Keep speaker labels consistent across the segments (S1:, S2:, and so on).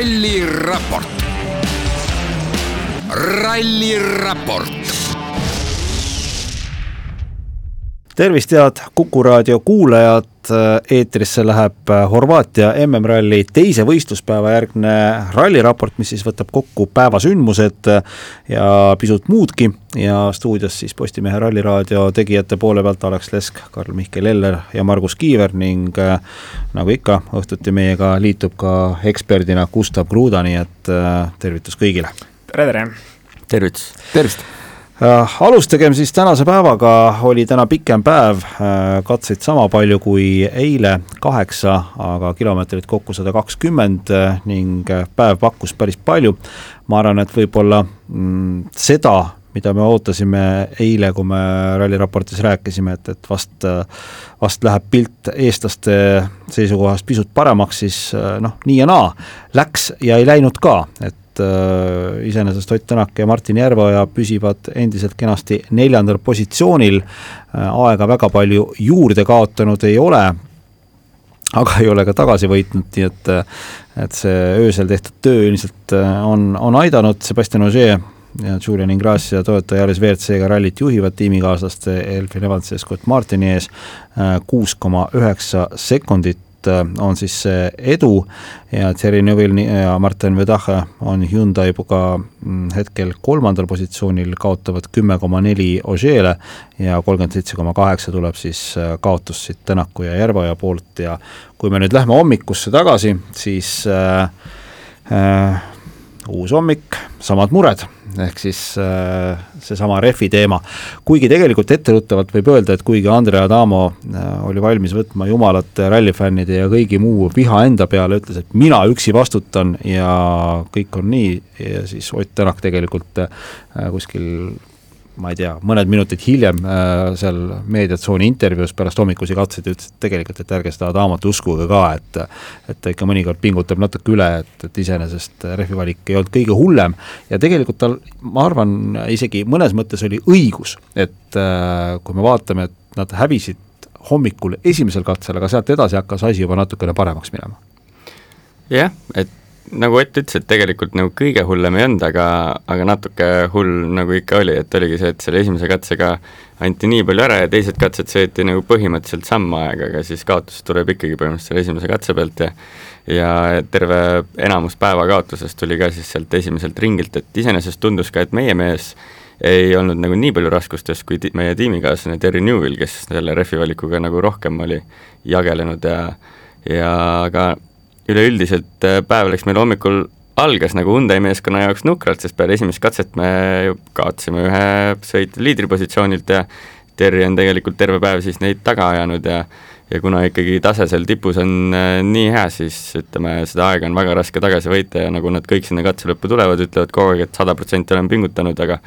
S1: ralliraport, ralliraport
S2: tervist, head Kuku raadio kuulajad, eetrisse läheb Horvaatia MM-ralli teise võistluspäeva järgne ralliraport, mis siis võtab kokku päevasündmused ja pisut muudki ja stuudios siis Postimehe Ralliraadio tegijate poole pealt Alex Lesk, Karl-Mihkel Eller ja Margus Kiiver ning nagu ikka, õhtuti meiega liitub ka eksperdina Gustav Kruda, nii et tervitus kõigile!
S3: tere, tere!
S4: tervitus!
S2: tervist! Äh, alustagem siis tänase päevaga, oli täna pikem päev, äh, katseid sama palju kui eile, kaheksa, aga kilomeetrit kokku sada kakskümmend äh, ning päev pakkus päris palju. ma arvan, et võib-olla mm, seda, mida me ootasime eile, kui me ralliraportis rääkisime, et, et vast, vast läheb pilt eestlaste seisukohast pisut paremaks, siis noh, nii ja naa, läks ja ei läinud ka, et et äh, iseenesest Ott Tänak ja Martin Järveoja püsivad endiselt kenasti neljandal positsioonil. Äh,, aega väga palju juurde kaotanud ei ole, aga ei ole ka tagasi võitnud, nii et et see öösel tehtud töö ilmselt äh, on, on aidanud, Sebastian Ogier ja Julian Ingrassia toetaja Aris WRC-ga rallit juhivad tiimikaaslaste Elfin Evansi ja Scott Martini ees äh, kuus koma üheksa sekundit. Äh, on siis see edu ja Thierry Neuville ja Martin Vedache on Hyundai'ga mm, hetkel kolmandal positsioonil, kaotavad kümme koma neli Ožeele ja kolmkümmend seitse koma kaheksa tuleb siis äh, kaotus siit Tänaku ja Järveoja poolt ja kui me nüüd lähme hommikusse tagasi, siis äh, äh, uus hommik, samad mured, ehk siis äh, seesama rehvi teema. kuigi tegelikult etteruttavalt võib öelda, et kuigi Andrea Adamo äh, oli valmis võtma jumalate rallifännide ja kõigi muu viha enda peale, ütles, et mina üksi vastutan ja kõik on nii, ja siis Ott Tänak tegelikult äh, kuskil ma ei tea, mõned minutid hiljem äh, seal meediatsooni intervjuus pärast hommikusi katseid ütles, et tegelikult, et ärge seda Adamat uskuge ka, et et ta ikka mõnikord pingutab natuke üle, et, et iseenesest rehvivalik ei olnud kõige hullem ja tegelikult tal, ma arvan, isegi mõnes mõttes oli õigus, et äh, kui me vaatame, et nad hävisid hommikul esimesel katsel, aga sealt edasi hakkas asi juba natukene paremaks minema.
S4: jah, et nagu Ott ütles, et tegelikult nagu kõige hullem ei olnud, aga, aga natuke hull nagu ikka oli, et oligi see, et selle esimese katsega anti nii palju ära ja teised katsed sõeti nagu põhimõtteliselt sama aega, aga siis kaotus tuleb ikkagi põhimõtteliselt selle esimese katse pealt ja ja terve enamus päeva kaotusest tuli ka siis sealt esimeselt ringilt, et iseenesest tundus ka, et meie mees ei olnud nagu nii palju raskustes kui ti-, meie tiimikaaslane Terry Newell, kes selle rehvi valikuga nagu rohkem oli jagelenud ja ja aga üleüldiselt äh, päev läks meil hommikul, algas nagu Hyundai meeskonna jaoks nukralt, sest peale esimest katset me kaotasime ühe sõitja liidripositsioonilt ja Terri on tegelikult terve päev siis neid taga ajanud ja ja kuna ikkagi tase seal tipus on äh, nii hea, siis ütleme, seda aega on väga raske tagasi võita ja nagu nad kõik sinna katse lõppu tulevad, ütlevad kogu aeg, et sada protsenti olen pingutanud, aga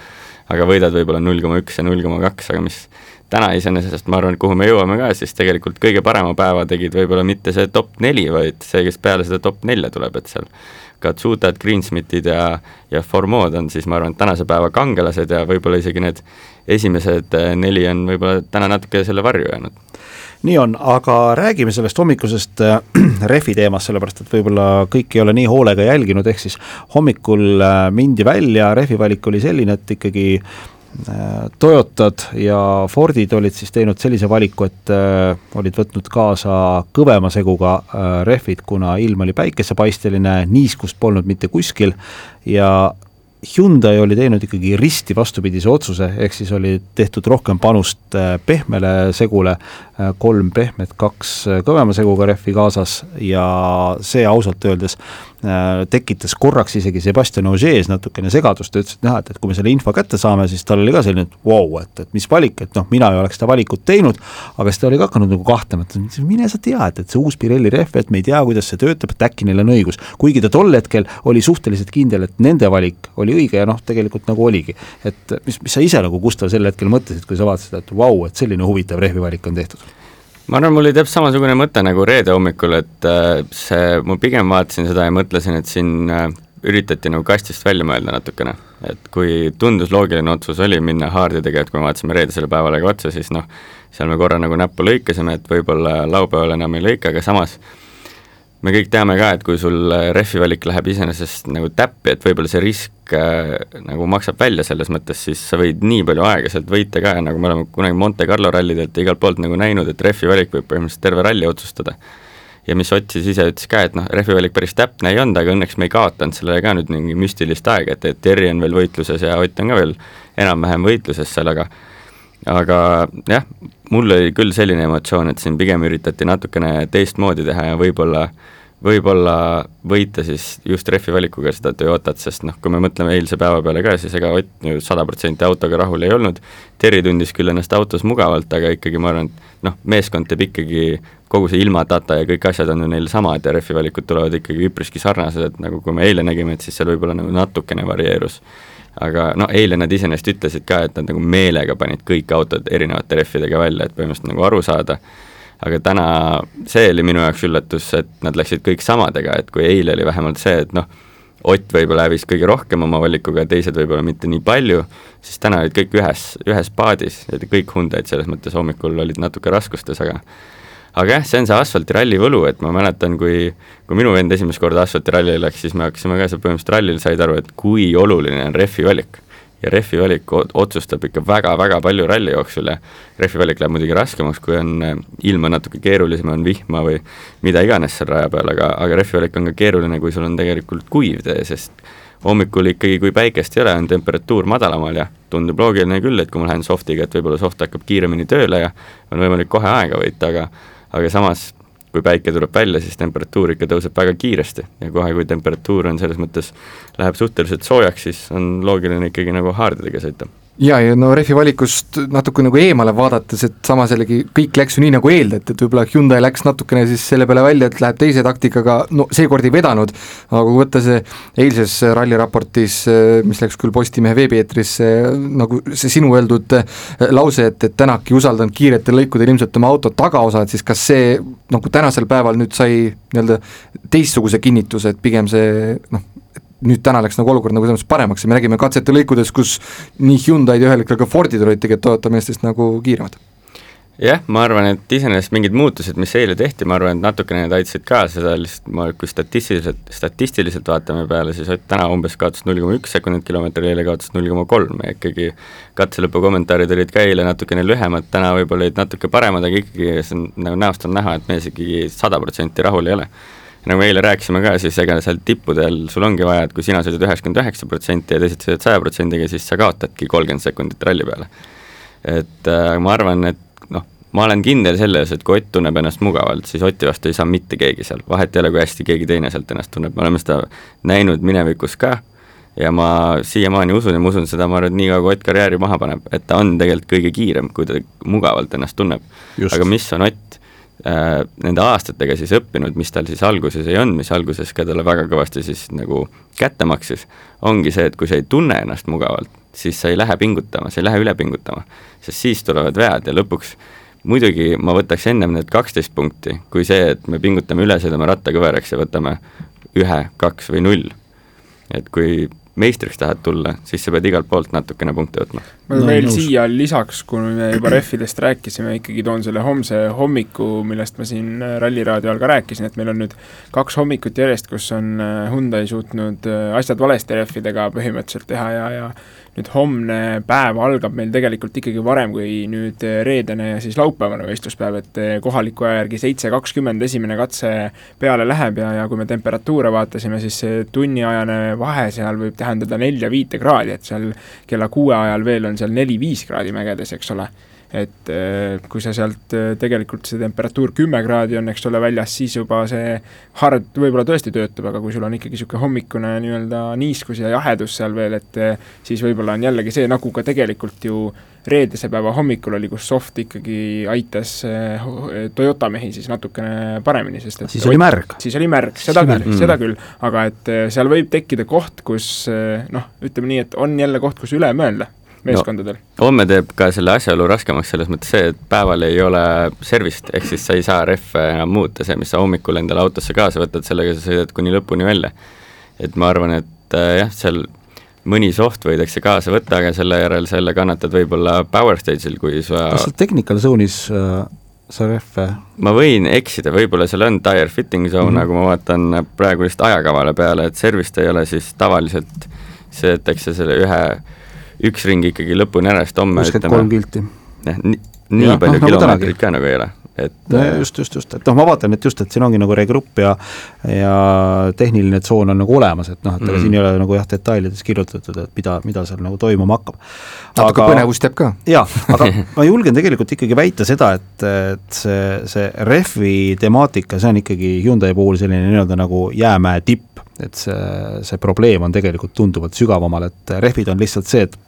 S4: aga võidad võib-olla null koma üks ja null koma kaks, aga mis täna iseenesest ma arvan, et kuhu me jõuame ka, siis tegelikult kõige parema päeva tegid võib-olla mitte see top neli, vaid see, kes peale seda top nelja tuleb, et seal Katsutad, Greensmithid ja, ja Formod on siis ma arvan, tänase päeva kangelased ja võib-olla isegi need esimesed eh, neli on võib-olla täna natuke selle varju jäänud.
S2: Nii on, aga räägime sellest hommikusest äh, rehvi teemast, sellepärast et võib-olla kõik ei ole nii hoolega jälginud, ehk siis hommikul äh, mindi välja, rehvi valik oli selline, et ikkagi Äh, Toyotad ja Fordid olid siis teinud sellise valiku, et äh, olid võtnud kaasa kõvema seguga äh, rehvid, kuna ilm oli päikesepaisteline, niiskust polnud mitte kuskil ja Hyundai oli teinud ikkagi risti vastupidise otsuse, ehk siis oli tehtud rohkem panust äh, pehmele segule, kolm pehmet, kaks kõvema seguga rehvi kaasas ja see ausalt öeldes Äh, tekitas korraks isegi Sebastian Ogiers natukene segadust, ta ütles, et näha, et, et kui me selle info kätte saame, siis tal oli ka selline, et vau wow,, et, et mis valik, et noh, mina ei oleks seda valikut teinud, aga siis ta oli ka hakanud nagu kahtlema, et mine sa tea, et, et see uus Pirelli rehv, et me ei tea, kuidas see töötab, et äkki neil on õigus. kuigi ta tol hetkel oli suhteliselt kindel, et nende valik oli õige ja noh, tegelikult nagu oligi. et mis, mis sa ise nagu, Gustav, sel hetkel mõtlesid, kui sa vaatasid, et vau wow,, et selline huvitav rehvivalik on tehtud?
S4: Ma arvan, mul oli täpselt samasugune mõte nagu reede hommikul, et äh, see, ma pigem vaatasin seda ja mõtlesin, et siin äh, üritati nagu kastist välja mõelda natukene. et kui tundus loogiline otsus oli minna haardi tegema, et kui me vaatasime reedesele päevale ka otsa, siis noh, seal me korra nagu näppu lõikasime, et võib-olla laupäeval enam ei lõika, aga samas me kõik teame ka, et kui sul rehvi valik läheb iseenesest nagu täppi, et võib-olla see risk äh, nagu maksab välja selles mõttes, siis sa võid nii palju aega sealt võita ka nagu me oleme kunagi Monte Carlo rallidelt ja igalt poolt nagu näinud, et rehvi valik võib põhimõtteliselt terve ralli otsustada. ja mis Ott siis ise ütles ka, et noh, rehvi valik päris täpne ei olnud, aga õnneks me ei kaotanud sellele ka nüüd mingi müstilist aega, et, et Terri on veel võitluses ja Ott on ka veel enam-vähem võitluses seal, aga aga jah, mul oli küll selline emotsioon, et siin pigem üritati natukene teistmoodi teha ja võib-olla võib-olla võita siis just rehvi valikuga seda Toyotat, sest noh, kui me mõtleme eilse päeva peale ka, siis ega Ott ju sada protsenti autoga rahul ei olnud, Terri tundis küll ennast autos mugavalt, aga ikkagi ma arvan, et noh, meeskond teeb ikkagi kogu see ilmadata ja kõik asjad on ju neil samad ja rehvi valikud tulevad ikkagi üpriski sarnased, et nagu kui me eile nägime, et siis seal võib-olla nagu natukene varieerus aga no eile nad iseenesest ütlesid ka, et nad nagu meelega panid kõik autod erinevate rehvidega välja, et põhimõtteliselt nagu aru saada, aga täna see oli minu jaoks üllatus, et nad läksid kõik samadega, et kui eile oli vähemalt see, et noh, Ott võib-olla hävis kõige rohkem oma valikuga, teised võib-olla mitte nii palju, siis täna olid kõik ühes, ühes paadis, kõik Hyundai'd selles mõttes hommikul olid natuke raskustes, aga aga jah, see on see asfaltiralli võlu, et ma mäletan, kui kui minu vend esimest korda asfaltirallile läks, siis me hakkasime ka seal põhimõtteliselt rallil, said aru, et kui oluline on rehvi valik. ja rehvi valik otsustab ikka väga-väga palju ralli jooksul ja rehvi valik läheb muidugi raskemaks, kui on eh, ilm on natuke keerulisem, on vihma või mida iganes seal raja peal, aga, aga rehvi valik on ka keeruline, kui sul on tegelikult kuiv tee, sest hommikul ikkagi, kui päikest ei ole, on temperatuur madalamal ja tundub loogiline küll, et kui ma lähen soft'iga, et võib-olla soft hakkab kiiremini tööle ja on võimalik kohe aega võita, aga aga samas kui päike tuleb välja, siis temperatuur ikka tõuseb väga kiiresti. Ja kohe, kui temperatuur on selles mõttes, läheb suhteliselt soojaks, siis on loogiline ikkagi nagu haardidega sõita
S3: ja, ja no rehvi valikust natuke nagu eemale vaadates, et samas jällegi kõik läks ju nii, nagu eeldati, et võib-olla Hyundai läks natukene siis selle peale välja, et läheb teise taktikaga, no seekord ei vedanud, aga kui võtta see eilses ralliraportis, mis läks küll Postimehe veebieetrisse, nagu see sinu öeldud lause, et, et Tänak ei usaldanud kiiretel lõikudel ilmselt oma auto tagaosa, et siis kas see nagu tänasel päeval nüüd sai nii-öelda teistsuguse kinnituse, et pigem see noh, nüüd täna läks nagu olukord nagu selles mõttes paremaks ja me nägime katsete lõikudes, kus nii Hyundai'd ja ühel hetkel ka Fordid olid tegelikult Toyota meestest nagu kiiremad.
S4: Jah, ma arvan, et iseenesest mingid muutused, mis eile tehti, ma arvan, et natukene need aitasid ka seda lihtsalt, ma kui statistiliselt, statistiliselt vaatame peale, siis Ott täna umbes kaotas null koma üks sekundit kilomeetri, eile kaotas null koma kolm ja ikkagi katselõpu kommentaarid olid ka eile natukene lühemad, täna võib-olla olid natuke paremad, aga ikkagi see on nagu näost on näha, et mees ikkagi sada protsenti rahul ei ole nagu me eile rääkisime ka, siis ega seal tippudel sul ongi vaja, et kui sina sõidad üheksakümmend üheksa protsenti ja teised sõidavad saja protsendiga, siis sa kaotadki kolmkümmend sekundit ralli peale. et äh, ma arvan, et noh, ma olen kindel selles, et kui Ott tunneb ennast mugavalt, siis Oti vastu ei saa mitte keegi seal, vahet ei ole, kui hästi keegi teine sealt ennast tunneb, me oleme seda näinud minevikus ka ja ma siiamaani usun ja ma usun seda, ma arvan, et nii kaua, kui Ott karjääri maha paneb, et ta on tegelikult kõige kiirem, kui ta mugavalt ennast tunneb. aga mis on Ott, nende aastatega siis õppinud, mis tal siis alguses ei olnud, mis alguses ka talle väga kõvasti siis nagu kätte maksis, ongi see, et kui sa ei tunne ennast mugavalt, siis sa ei lähe pingutama, sa ei lähe üle pingutama, sest siis tulevad vead ja lõpuks muidugi ma võtaks ennem need kaksteist punkti, kui see, et me pingutame üle, sõidame ratta kõveraks ja võtame ühe, kaks või null. et kui meistriks tahad tulla, siis sa pead igalt poolt natukene punkte võtma.
S5: ma no, veel nõus. siia lisaks, kui me juba rehvidest rääkisime, ikkagi toon selle homse hommiku, millest ma siin Ralliraadio all ka rääkisin, et meil on nüüd kaks hommikut järjest, kus on äh, Hyundai suutnud äh, asjad valesti rehvidega põhimõtteliselt teha ja, ja nüüd homne päev algab meil tegelikult ikkagi varem kui nüüd reedene siis laupäevane võistluspäev, et kohaliku aja järgi seitse kakskümmend esimene katse peale läheb ja, ja kui me temperatuure vaatasime, siis see tunniajane vahe seal võib tähendada nelja-viite kraadi, et seal kella kuue ajal veel on seal neli-viis kraadi mägedes, eks ole et äh, kui sa sealt äh, tegelikult see temperatuur kümme kraadi on, eks ole, väljas, siis juba see hard võib-olla tõesti töötab, aga kui sul on ikkagi niisugune hommikune nii-öelda niiskus ja jahedus seal veel, et äh, siis võib-olla on jällegi see, nagu ka tegelikult ju reedese päeva hommikul oli, kus Soft ikkagi aitas Toyota mehi siis natukene paremini, sest et
S2: siis oli märg.
S5: siis oli märg, seda küll mm., seda küll, aga et seal võib tekkida koht, kus noh, ütleme nii, et on jälle koht, kus üle mõelda meeskondadel no,.
S4: homme teeb ka selle asjaolu raskemaks selles mõttes see, et päeval ei ole servist, ehk siis sa ei saa rehve enam muuta, see, mis sa hommikul endale autosse kaasa võtad, sellega sa sõidad kuni lõpuni välja. et ma arvan, et äh, jah, seal mõni soft võidakse kaasa võtta, aga selle järel selle kannatad võib-olla power stage'il, kui sa
S2: kas seal technical zone'is äh, see rehv
S4: ma võin eksida, võib-olla seal on tire fitting zone mm, -hmm. aga ma vaatan praegu vist ajakavale peale, et servist ei ole, siis tavaliselt sõidetakse selle ühe, üks ring ikkagi lõpuni ära, sest homme
S2: kuuskümmend kolm kilti.
S4: jah, nii, nii ja, palju no, nagu kilomeetreid ka nagu ei ole et
S2: no just, just, just, et noh, ma vaatan, et just, et siin ongi nagu regrupp ja ja tehniline tsoon on nagu olemas, et noh, et mm. siin ei ole nagu jah, detailides kirjutatud, et mida, mida seal nagu toimuma hakkab.
S3: natuke põnevust jääb ka.
S2: jaa, aga ma julgen tegelikult ikkagi väita seda, et, et see, see rehvi temaatika, see on ikkagi Hyundai puhul selline nii-öelda nagu jäämäe tipp, et see, see probleem on tegelikult tunduvalt sügavamal, et rehvid on lihtsalt see, et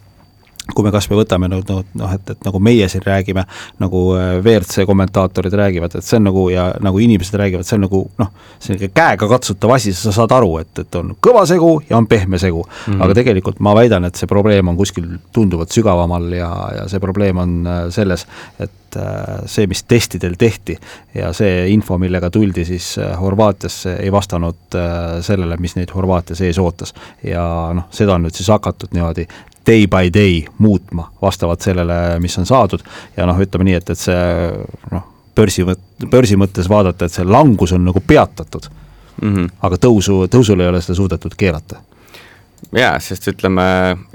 S2: kui me kas või võtame noh, noh, et, et nagu meie siin räägime, nagu äh, WRC kommentaatorid räägivad, et see on nagu ja nagu inimesed räägivad, see on nagu noh, selline käegakatsutav asi, sa saad aru, et, et on kõva segu ja on pehme segu mm. -hmm. aga tegelikult ma väidan, et see probleem on kuskil tunduvalt sügavamal ja, ja see probleem on äh, selles, et äh, see, mis testidel tehti ja see info, millega tuldi siis Horvaatiasse, ei vastanud sellele, mis neid Horvaatias ees ootas. ja noh, seda on nüüd siis hakatud niimoodi day by day muutma vastavalt sellele, mis on saadud ja noh, ütleme nii, et, et see noh, börsi börsi mõttes vaadata, et see langus on nagu peatatud mm. -hmm. aga tõusu, tõusul ei ole seda suudetud keerata
S4: jaa, sest ütleme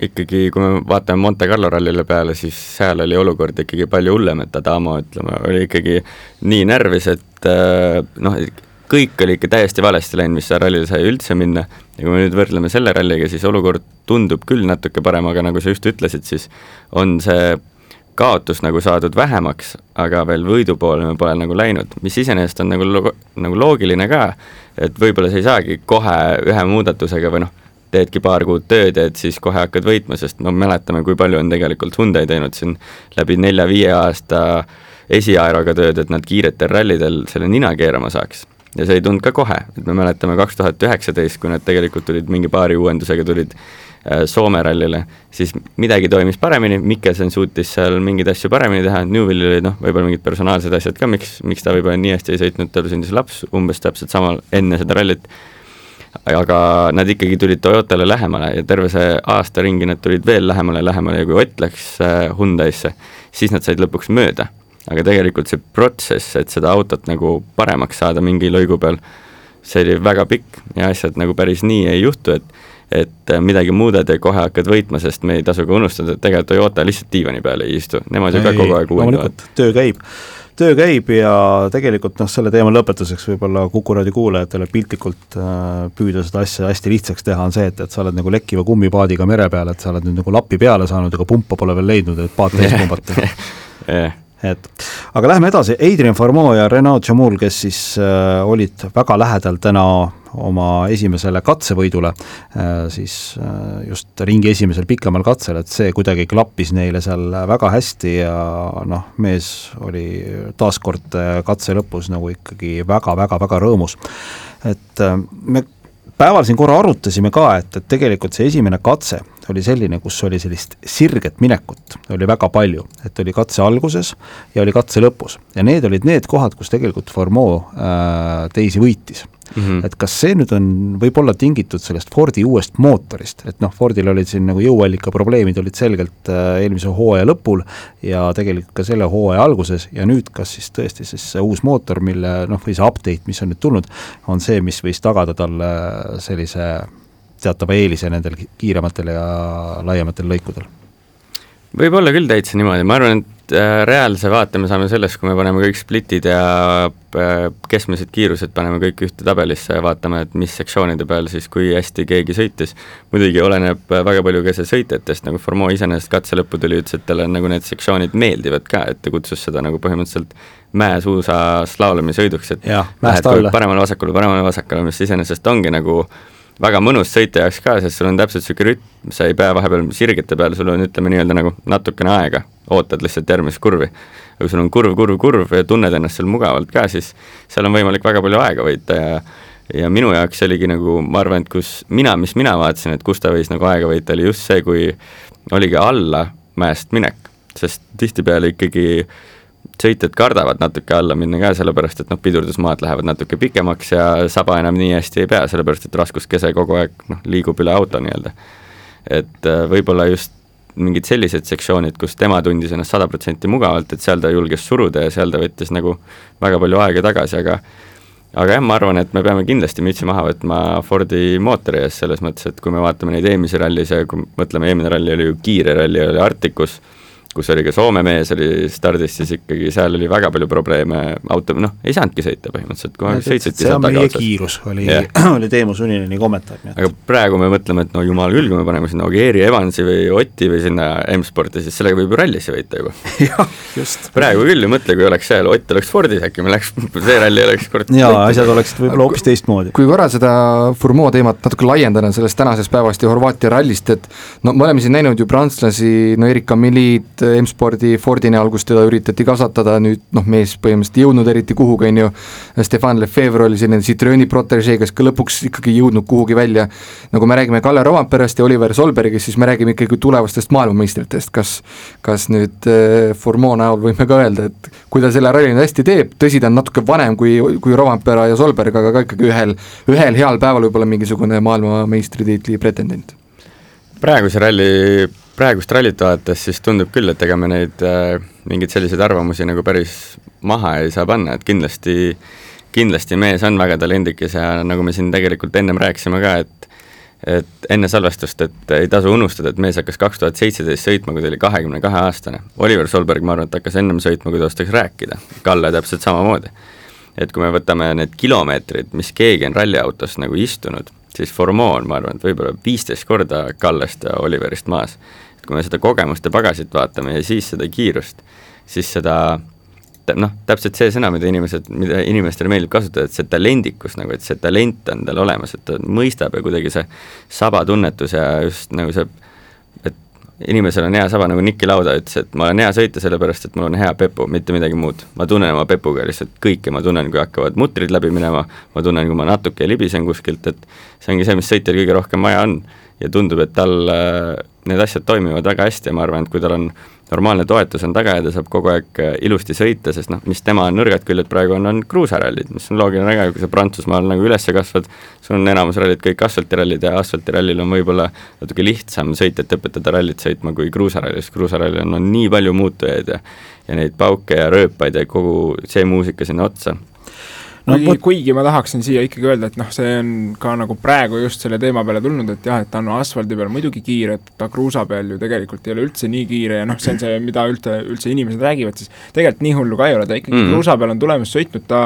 S4: ikkagi, kui me vaatame Monte Carlo rallile peale, siis seal oli olukord ikkagi palju hullem, et Adamo ütleme, oli ikkagi nii närvis, et äh, noh, kõik oli ikka täiesti valesti läinud, mis rallil sai üldse minna, ja kui me nüüd võrdleme selle ralliga, siis olukord tundub küll natuke parem, aga nagu sa just ütlesid, siis on see kaotus nagu saadud vähemaks, aga veel võidu poole me pole nagu läinud, mis iseenesest on nagu lo-, nagu loogiline ka, et võib-olla sa ei saagi kohe ühe muudatusega või noh, teedki paar kuud tööd ja et siis kohe hakkad võitma, sest me mäletame, kui palju on tegelikult Hyundai teinud siin läbi nelja-viie aasta esiaeroga tööd, et nad kiiretel rallidel selle nina keerama saaks ja see ei tulnud ka kohe, et me mäletame kaks tuhat üheksateist, kui nad tegelikult tulid mingi paari uuendusega, tulid äh, Soome rallile, siis midagi toimis paremini, Mikkelson suutis seal mingeid asju paremini teha, Newellil olid noh, võib-olla mingid personaalsed asjad ka, miks, miks ta võib-olla nii hästi ei sõitnud, tal sündis laps umbes täpselt samal, enne seda rallit, aga nad ikkagi tulid Toyotale lähemale ja terve see aasta ringi nad tulid veel lähemale lähemale ja kui Ott läks äh, Hyundai'sse, siis nad said lõpuks mööda aga tegelikult see protsess, et seda autot nagu paremaks saada mingi lõigu peal, see oli väga pikk ja asjad nagu päris nii ei juhtu, et et midagi muudad ja kohe hakkad võitma, sest me ei tasu ka unustada, et tegelikult Toyota lihtsalt diivani peal ei istu, nemad ju ka kogu aeg
S2: uuendavad. töö käib. Töö käib ja tegelikult noh, selle teema lõpetuseks võib-olla Kuku raadio kuulajatele piltlikult äh, püüda seda asja hästi lihtsaks teha, on see, et, et sa oled nagu lekkiva kummipaadiga mere peal, et sa oled nüüd nagu lappi peale saanud, aga pumpa pole veel leidnud, et paat täis pumbata et aga lähme edasi, Adrian Farmo ja Renaud Jamoul, kes siis äh, olid väga lähedal täna oma esimesele katsevõidule äh,, siis äh, just ringi esimesel pikemal katsel, et see kuidagi klappis neile seal väga hästi ja noh, mees oli taaskord äh, katse lõpus nagu ikkagi väga-väga-väga rõõmus. et äh, me päeval siin korra arutasime ka, et, et tegelikult see esimene katse oli selline, kus oli sellist sirget minekut, oli väga palju, et oli katse alguses ja oli katse lõpus. Ja need olid need kohad, kus tegelikult Formeau äh, teisi võitis. Mm. -hmm. et kas see nüüd on, võib olla tingitud sellest Fordi uuest mootorist, et noh, Fordil olid siin nagu jõuallika probleemid olid selgelt äh, eelmise hooaja lõpul ja tegelikult ka selle hooaja alguses. Ja nüüd kas siis tõesti siis see uus mootor, mille noh, või see update, mis on nüüd tulnud, on see, mis võis tagada talle sellise teatava eelise nendel kiirematel ja laiematel lõikudel.
S4: Võib olla küll täitsa niimoodi, ma arvan, et äh, reaalse vaate me saame sellest, kui me paneme kõik splitid ja äh, keskmised kiirused paneme kõik ühte tabelisse ja vaatame, et mis sektsioonide peal siis kui hästi keegi sõitis. muidugi oleneb äh, väga palju ka see sõitjatest, nagu Formeau iseenesest katse lõppu tuli, ütles, et talle nagu need sektsioonid meeldivad ka, et ta kutsus seda nagu põhimõtteliselt mäesuusa slaalomi sõiduks, et
S2: ja, lähed
S4: paremale-vasakule, paremale-vasakule, mis iseenesest ongi nagu äh, väga mõnus sõita jaoks ka, sest sul on täpselt niisugune rütm, sa ei pea vahepeal sirgete peal, sul on ütleme nii-öelda nagu natukene aega, ootad lihtsalt järgmist kurvi. aga kui sul on kurv, kurv, kurv ja tunned ennast seal mugavalt ka, siis seal on võimalik väga palju aega võita ja ja minu jaoks oligi nagu, ma arvan, et kus mina, mis mina vaatasin, et kus ta võis nagu aega võita, oli just see, kui oligi alla mäest minek, sest tihtipeale ikkagi äh, sõitjad kardavad natuke alla minna ka, sellepärast et noh, pidurdusmaad lähevad natuke pikemaks ja saba enam nii hästi ei pea, sellepärast et raskuskese kogu aeg noh, liigub üle auto nii-öelda. et äh, võib-olla just mingid sellised sektsioonid, kus tema tundis ennast sada protsenti mugavalt, et seal ta julges suruda ja seal ta võttis nagu väga palju aega tagasi, aga aga jah, ma arvan, et me peame kindlasti mütsi maha võtma Fordi mootori ees, selles mõttes, et kui me vaatame neid eelmisi rallisid ja kui mõtleme, eelmine ralli oli ju kiire ralli, oli Arcticus kus oli ka Soome mees oli stardis, siis ikkagi seal oli väga palju probleeme, auto noh, ei saanudki sõita põhimõtteliselt, kohe sõitsiti
S2: seal taga otsas. kiirus oli yeah., oli Teemu Sunineni kommentaar.
S4: aga praegu me mõtleme, et no jumal küll, kui me paneme sinna Ogieri Evansi või Oti või sinna M-sporti, siis sellega võib ju rallisse võita juba
S2: jah, just.
S4: praegu küll ju mõtle, kui oleks seal, Ott oleks Fordis äkki, me läheks, see ralli oleks kord
S2: jaa, asjad oleksid võib-olla hoopis teistmoodi.
S3: kui korra seda Fourmeau teemat natuke laiendada sellest tänasest päevast ja Horvaatia rallist, et no me oleme siin näinud ju prantslasi, no Erika Milid, M-spordi Fordi näol, kus teda üritati kasvatada, nüüd noh, mees põhimõtteliselt ei jõudnud eriti kuhugi, on ju, Stefan Lefevre oli selline Citrooni protegee, kes ka lõpuks ikkagi ei jõudnud kuhugi välja, nagu me räägime Kalle Romperast ja Oliver Solbergist, siis me räägime ikkagi tulevastest maailmameistritest, kas kas nüüd äh, Formeau näol võime ka öelda, et kui ta selle ralli nüüd hästi teeb, tõsi, ta on natuke vanem kui, kui Rompera ja Solberg, aga ka ikkagi ühel, ühel heal päeval võib-olla mingisugune maailmameistritiitli pretendent.
S4: Praeguse ralli praegust rallit vaadates siis tundub küll, et ega me neid äh, mingeid selliseid arvamusi nagu päris maha ei saa panna, et kindlasti, kindlasti mees on väga talendikas ja nagu me siin tegelikult ennem rääkisime ka, et et enne salvestust, et ei tasu unustada, et mees hakkas kaks tuhat seitseteist sõitma, kui ta oli kahekümne kahe aastane. Oliver Solberg, ma arvan, et hakkas ennem sõitma, kui ta oskaks rääkida. Kalle täpselt samamoodi. et kui me võtame need kilomeetrid, mis keegi on ralliautos nagu istunud, siis Formeau on, ma arvan, et võib-olla viisteist korda Kallest ja Oliverist maas et kui me seda kogemust ja pagasit vaatame ja siis seda kiirust, siis seda noh, täpselt see sõna, mida inimesed, mida inimestele meeldib kasutada, et see talendikus nagu, et see talent on tal olemas, et ta mõistab ja kuidagi see sabatunnetus ja just nagu see, et inimesel on hea saba, nagu Niki Lauda ütles, et ma olen hea sõita sellepärast, et mul on hea pepu, mitte midagi muud. ma tunnen oma pepuga lihtsalt kõike, ma tunnen, kui hakkavad mutrid läbi minema, ma tunnen, kui ma natuke libisen kuskilt, et see ongi see, mis sõitjal kõige rohkem vaja on. ja tundub, et tal äh, need asjad toimivad väga hästi ja ma arvan, et kui tal on normaalne toetus on taga ja ta saab kogu aeg äh, ilusti sõita, sest noh, mis tema nõrgad küljed praegu on, on kruusarallid, mis on loogiline väga, kui sa Prantsusmaal nagu üles kasvad, sul on enamus rallid kõik asfaltirallid ja asfaltirallil on võib-olla natuke lihtsam sõitjat õpetada rallit sõitma kui kruusaralli, sest kruusarallil on, on nii palju muutujaid ja ja neid pauke ja rööpaid ja kogu see muusika sinna otsa
S5: no, kuigi, kuigi ma tahaksin siia ikkagi öelda, et noh, see on ka nagu praegu just selle teema peale tulnud, et jah, et ta on asfaldi peal muidugi kiire, et ta kruusa peal ju tegelikult ei ole üldse nii kiire ja noh, see on see, mida üldse, üldse inimesed räägivad, siis tegelikult nii hullu ka ei ole, ta ikkagi mm -hmm. kruusa peal on tulemas sõitnud, ta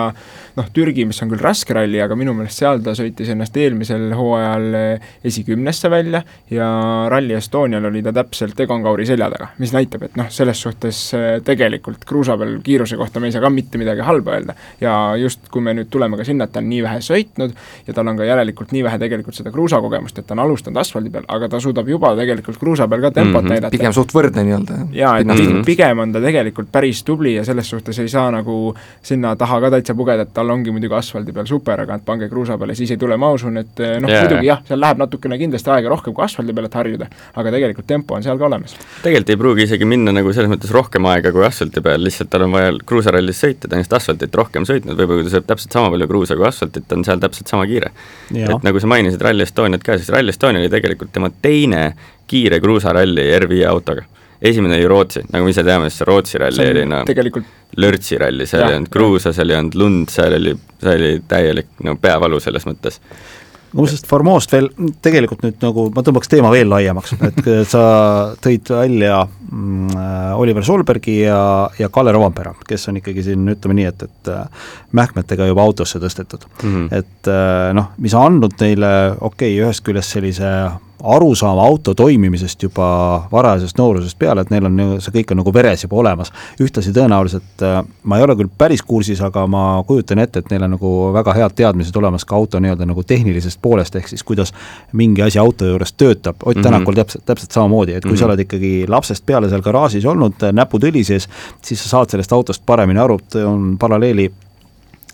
S5: noh, Türgi, mis on küll raske ralli, aga minu meelest seal ta sõitis ennast eelmisel hooajal eh, esikümnesse välja ja Rally Estonial oli ta täpselt Egon Kauri selja taga, mis näitab, et noh, selles suhtes eh, tegelikult kruusa peal kiiruse kohta me ei saa ka mitte midagi halba öelda. ja just, kui me nüüd tuleme ka sinna, et ta on nii vähe sõitnud ja tal on ka järelikult nii vähe tegelikult seda kruusakogemust, et ta on alustanud asfaldi peal, aga ta suudab juba tegelikult kruusa peal ka tempot mm -hmm. näidata.
S3: pigem suht võrdne nii-öelda.
S5: jaa, et mm -hmm. pigem on ta tegelikult päris tubli ja selles suhtes ei saa nagu sinna taha ka täitsa pugeda, et tal ongi muidugi asfaldi peal super, aga et pange kruusa peale, siis ei tule, ma usun, et noh yeah., muidugi jah, seal läheb natukene kindlasti aega rohkem kui asfaldi peal, et harjuda, aga tegelikult tempo on seal ka olemas.
S4: tegelikult ei pruugi isegi minna nagu selles mõttes rohkem aega kui asfalti peal, lihtsalt tal on vaja kruusarallis sõita, ta on just asfaltit rohkem sõitnud, võib-olla kui ta sõidab täpselt sama palju kruusa kui asfaltit, on seal täpselt sama kiire. et nagu sa mainisid Rally Estoniat ka, siis Rally Estonia oli tegelikult tema teine kiire kruusaralli R5 autoga. Esimene oli Rootsi, nagu me ise teame, siis see Rootsi ralli oli no
S5: tegelikult
S4: lörtsi ralli, seal ei olnud kruusa, seal ei olnud lund, seal oli, see oli täielik no peavalu selles mõttes
S2: muuseas, Formoost veel tegelikult nüüd nagu ma tõmbaks teema veel laiemaks, et sa tõid välja mm, Oliver Solbergi ja, ja Kalle Rovampere, kes on ikkagi siin ütleme nii, et, et äh, mähkmetega juba autosse tõstetud mm. -hmm. et äh, noh, mis on andnud neile okei okay,, ühest küljest sellise arusaama auto toimimisest juba varajasest noorusest peale, et neil on see kõik on nagu veres juba olemas. ühtlasi tõenäoliselt, äh, ma ei ole küll päris kursis, aga ma kujutan ette, et neil on nagu väga head teadmised olemas ka auto nii-öelda nagu tehnilisest poolest, ehk siis kuidas mingi asi auto juures töötab, Ott mm -hmm. Tänakul täpselt, täpselt samamoodi, et kui mm -hmm. sa oled ikkagi lapsest peale seal garaažis olnud, näpud õli sees, siis sa saad sellest autost paremini aru, on paralleeli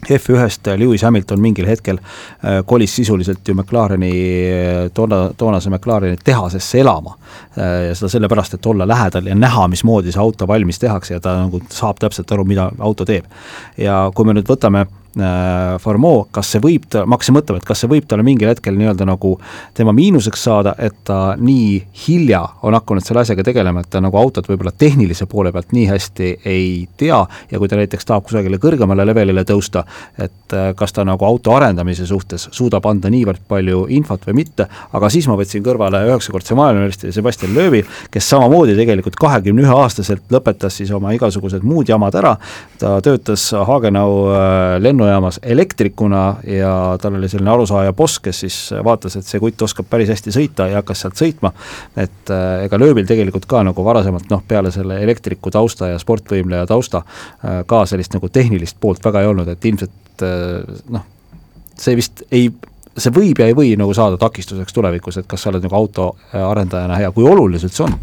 S2: F1-st Lewis Hamilton mingil hetkel äh, kolis sisuliselt ju McLareni, äh, toona, toonase McLareni tehasesse elama. Äh, ja seda sellepärast, et olla lähedal ja näha, mismoodi see auto valmis tehakse ja ta nagu saab täpselt aru, mida auto teeb. ja kui me nüüd võtame äh, Formeau, kas see võib ta, ma hakkasin mõtlema, et kas see võib talle mingil hetkel nii-öelda nagu tema miinuseks saada, et ta nii hilja on hakanud selle asjaga tegelema, et ta nagu autot võib-olla tehnilise poole pealt nii hästi ei tea ja kui ta näiteks tahab kusagile kõrgemale levelile tõusta, et äh, kas ta nagu auto arendamise suhtes suudab anda niivõrd palju infot või mitte, aga siis ma võtsin kõrvale üheksakordse maailmameistri Sebastian Loebi, kes samamoodi tegelikult kahekümne ühe aastaselt lõpetas siis oma igasugused muud jamad ära, ta töötas Hagenau äh, lennujaamas elektrikuna ja tal oli selline arusaaja boss, kes siis vaatas, et see kutt oskab päris hästi sõita ja hakkas sealt sõitma, et äh, ega Lööbil tegelikult ka nagu varasemalt noh, peale selle elektriku tausta ja sportvõimleja tausta äh, ka sellist nagu tehnilist poolt väga ei olnud, et ilmselt noh, see vist ei see võib ja ei või nagu saada takistuseks tulevikus, et kas sa oled nagu autoarendajana hea, kui oluline see on?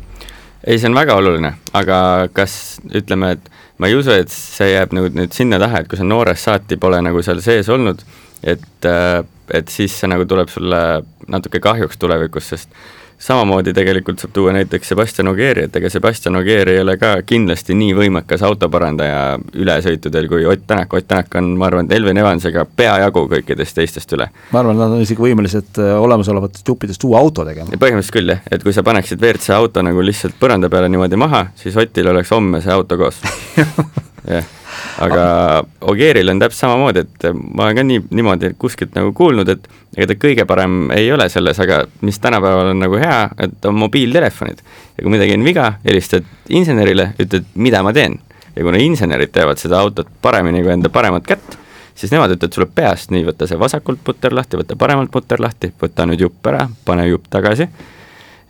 S4: ei, see on väga oluline, aga kas ütleme, et ma ei usu, et see jääb nagu nüüd sinna taha, et kui sa noorest saati pole nagu seal sees olnud, et, äh, et siis see nagu tuleb sulle natuke kahjuks tulevikus, sest samamoodi tegelikult saab tuua näiteks Sebastian Ogieri, et ega Sebastian Ogier ei ole ka kindlasti nii võimekas autoparandaja ülesõitudel kui Ott Tänak, Ott Tänak on, ma arvan, Elvin Evansiga peajagu kõikidest teistest üle.
S2: ma arvan, nad on isegi võimelised äh, olemasolevatest juppidest uue auto tegema.
S4: põhimõtteliselt küll jah, et kui sa paneksid WRC auto nagu lihtsalt põranda peale niimoodi maha, siis Otil oleks homme see auto koos jah aga Ogieril on täpselt samamoodi, et ma olen ka nii, niimoodi kuskilt nagu kuulnud, et ega ta kõige parem ei ole selles, aga mis tänapäeval on nagu hea, et on mobiiltelefonid. ja kui midagi on viga, helistad insenerile, ütled, mida ma teen. ja kuna insenerid teavad seda autot paremini kui enda paremat kätt, siis nemad ütlevad sulle peast, nii, võta see vasakult puter lahti, võta paremalt puter lahti, võta nüüd jupp ära, pane jupp tagasi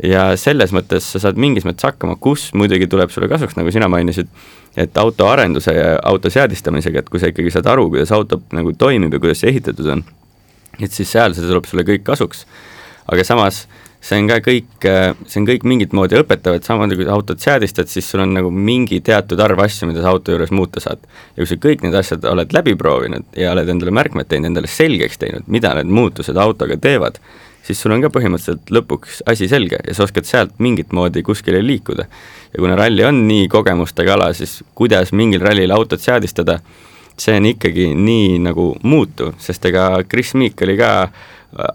S4: ja selles mõttes sa saad mingis mõttes hakkama, kus muidugi tuleb sulle kasuks, nagu sina mainisid, et autoarenduse ja auto seadistamisega, et kui sa ikkagi saad aru, kuidas auto nagu toimib ja kuidas see ehitatud on, et siis seal see tuleb sulle kõik kasuks. aga samas see on ka kõik, see on kõik mingit moodi õpetav, et samamoodi kui sa autot seadistad, siis sul on nagu mingi teatud arv asju, mida sa auto juures muuta saad. ja kui sa kõik need asjad oled läbi proovinud ja oled endale märkmed teinud, endale selgeks teinud, mida need muutused autoga teevad, siis sul on ka põhimõtteliselt lõpuks asi selge ja sa oskad sealt mingit moodi kuskile liikuda. ja kuna ralli on nii kogemustega ala, siis kuidas mingil rallil autot seadistada, see on ikkagi nii nagu muutuv, sest ega Chris Meek oli ka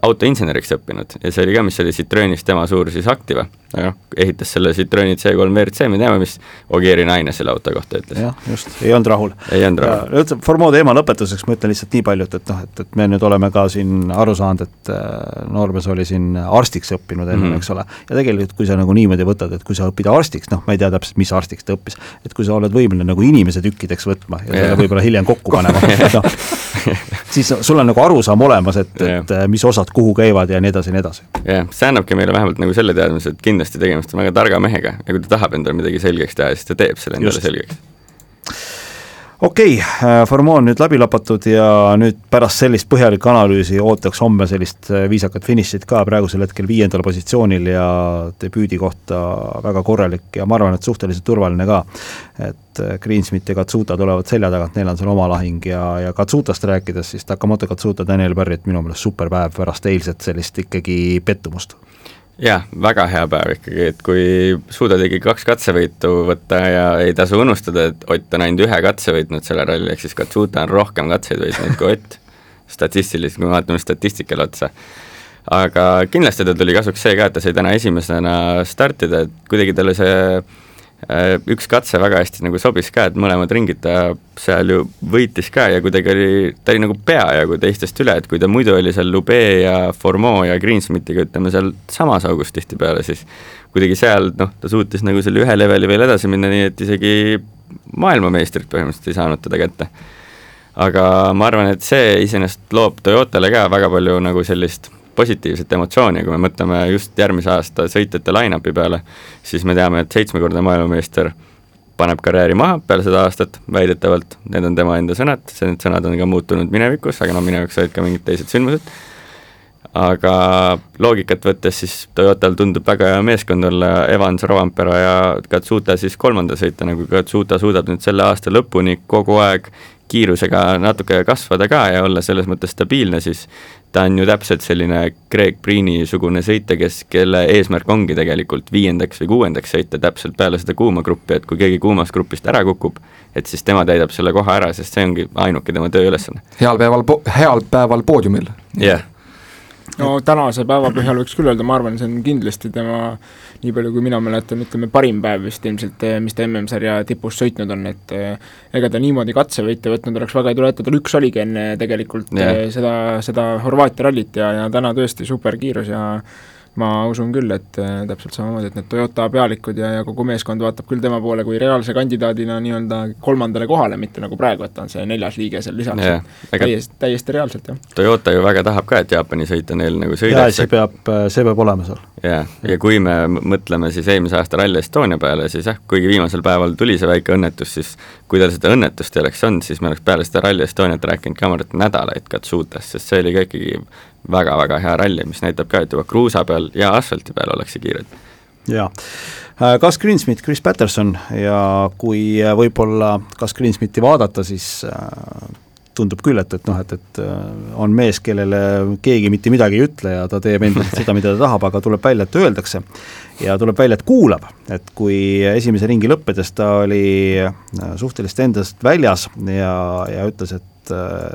S4: autoinseneriks õppinud. Ja see oli ka, mis oli Citroenis tema suur siis Activa, aga noh, ehitas selle Citroeni C3 WRC, me teame, mis Ogieri naine selle auto kohta ütles.
S2: jah, just, ei olnud rahul.
S4: ei olnud rahul.
S2: üldse Formo teema lõpetuseks ma ütlen lihtsalt nii palju, et, et noh, et, et me nüüd oleme ka siin aru saanud, et äh, noormees oli siin arstiks õppinud enne mm, -hmm. eks ole, ja tegelikult kui sa nagu niimoodi võtad, et kui sa õpid arstiks, noh, ma ei tea täpselt, mis arstiks ta õppis, et kui sa oled võimeline nagu inimese tükkideks võtma ja selle võib-olla hiljem kokku panema noh, siis sul on nagu arusaam olemas, et, et yeah. mis osad kuhu käivad ja nii edasi ja nii edasi.
S4: jah, see annabki meile vähemalt nagu selle teadmise, et kindlasti tegemist on väga targa mehega ja kui ta tahab endale midagi selgeks teha, siis ta teeb selle endale Just. selgeks
S2: okei okay,, äh, Formo on nüüd läbi lapatud ja nüüd pärast sellist põhjalikku analüüsi ootaks homme sellist äh, viisakat finišit ka, praegusel hetkel viiendal positsioonil ja debüüdi kohta väga korralik ja ma arvan, et suhteliselt turvaline ka. et äh, Greensmit ja Katsuta tulevad selja tagant, neil on seal oma lahing ja, ja Katsutast rääkides, siis Takamoto Katsuta, Daniel Barrett minu meelest super päev pärast eilset sellist ikkagi pettumust
S4: jah, väga hea päev ikkagi, et kui suudad ikkagi kaks katsevõitu võtta ja ei tasu unustada, et Ott on ainult ühe katse võitnud selle ralli, ehk siis Katsuta on rohkem katseid võitnud kui Ott, statistiliselt, kui me vaatame statistikale otsa. aga kindlasti tal tuli kasuks see ka, et ta sai täna esimesena startida, et kuidagi talle see üks katse väga hästi nagu sobis ka, et mõlemad ringid ta seal ju võitis ka ja kuidagi oli, ta oli nagu peajagu teistest üle, et kui ta muidu oli seal Lube ja Formeau ja Greensmitiga, ütleme seal samas augus tihtipeale, siis kuidagi seal noh, ta suutis nagu selle ühe leveli veel edasi minna, nii et isegi maailmameistrit põhimõtteliselt ei saanud teda kätte. aga ma arvan, et see iseenesest loob Toyotale ka väga palju nagu sellist positiivset emotsiooni, kui me mõtleme just järgmise aasta sõitjate line-up'i peale, siis me teame, et seitsmekordne maailmameister paneb karjääri maha peale seda aastat, väidetavalt, need on tema enda sõnad, need sõnad on ka muutunud minevikus, aga noh, minevikus olid ka mingid teised sündmused, aga loogikat võttes siis Toyotal tundub väga hea meeskond olla, Evans, Rovampera ja Katsuta siis kolmanda sõita, nagu Katsuta suudab nüüd selle aasta lõpuni kogu aeg kiirusega natuke kasvada ka ja olla selles mõttes stabiilne, siis ta on ju täpselt selline Greg Priini-sugune sõitja, kes, kelle eesmärk ongi tegelikult viiendaks või kuuendaks sõita täpselt peale seda kuuma gruppi, et kui keegi kuumast grupist ära kukub, et siis tema täidab selle koha ära, sest see ongi ainuke tema tööülesanne.
S3: heal päeval, heal päeval poodiumil.
S4: jah yeah
S5: no tänase päeva põhjal võiks küll öelda, ma arvan, see on kindlasti tema, nii palju kui mina mäletan, ütleme parim päev vist ilmselt, eh, mis ta MM-sarja tipus sõitnud on, et eh, ega ta niimoodi katsevõite võtnud oleks väga ei tule ette, tal üks oligi enne tegelikult yeah. Eh, seda, seda Horvaatia rallit ja, ja täna tõesti superkiirus ja ma usun küll, et äh, täpselt samamoodi, et need Toyota pealikud ja, ja kogu meeskond vaatab küll tema poole kui reaalse kandidaadina nii-öelda kolmandale kohale, mitte nagu praegu, et ta on see neljas liige seal lisaks yeah., täiesti, täiesti reaalselt, jah.
S4: Toyota ju väga tahab ka, et Jaapani sõita neil nagu sõidaks.
S2: see peab, see peab olema seal.
S4: jah, ja kui me mõtleme siis eelmise aasta Rally Estonia peale, siis jah, kuigi viimasel päeval tuli see väike õnnetus, siis kui tal seda õnnetust ei oleks olnud, siis me oleks peale seda Rally Estoniat rääkinud ka, ma arvan, et nädalaid Katsutast, sest see oli ka ikkagi väga-väga hea ralli, mis näitab ka, et juba kruusa peal ja asfalti peal ollakse kiired.
S2: jaa, äh, Gus Greensmith, Chris Patterson ja kui äh, võib-olla Gus Greensmithi vaadata, siis äh, tundub küll, et, et noh, et, et on mees, kellele keegi mitte midagi ei ütle ja ta teeb endiselt seda, mida ta tahab, aga tuleb välja, et öeldakse. ja tuleb välja, et kuulab, et kui esimese ringi lõppedes ta oli suhteliselt endast väljas ja, ja ütles, et et,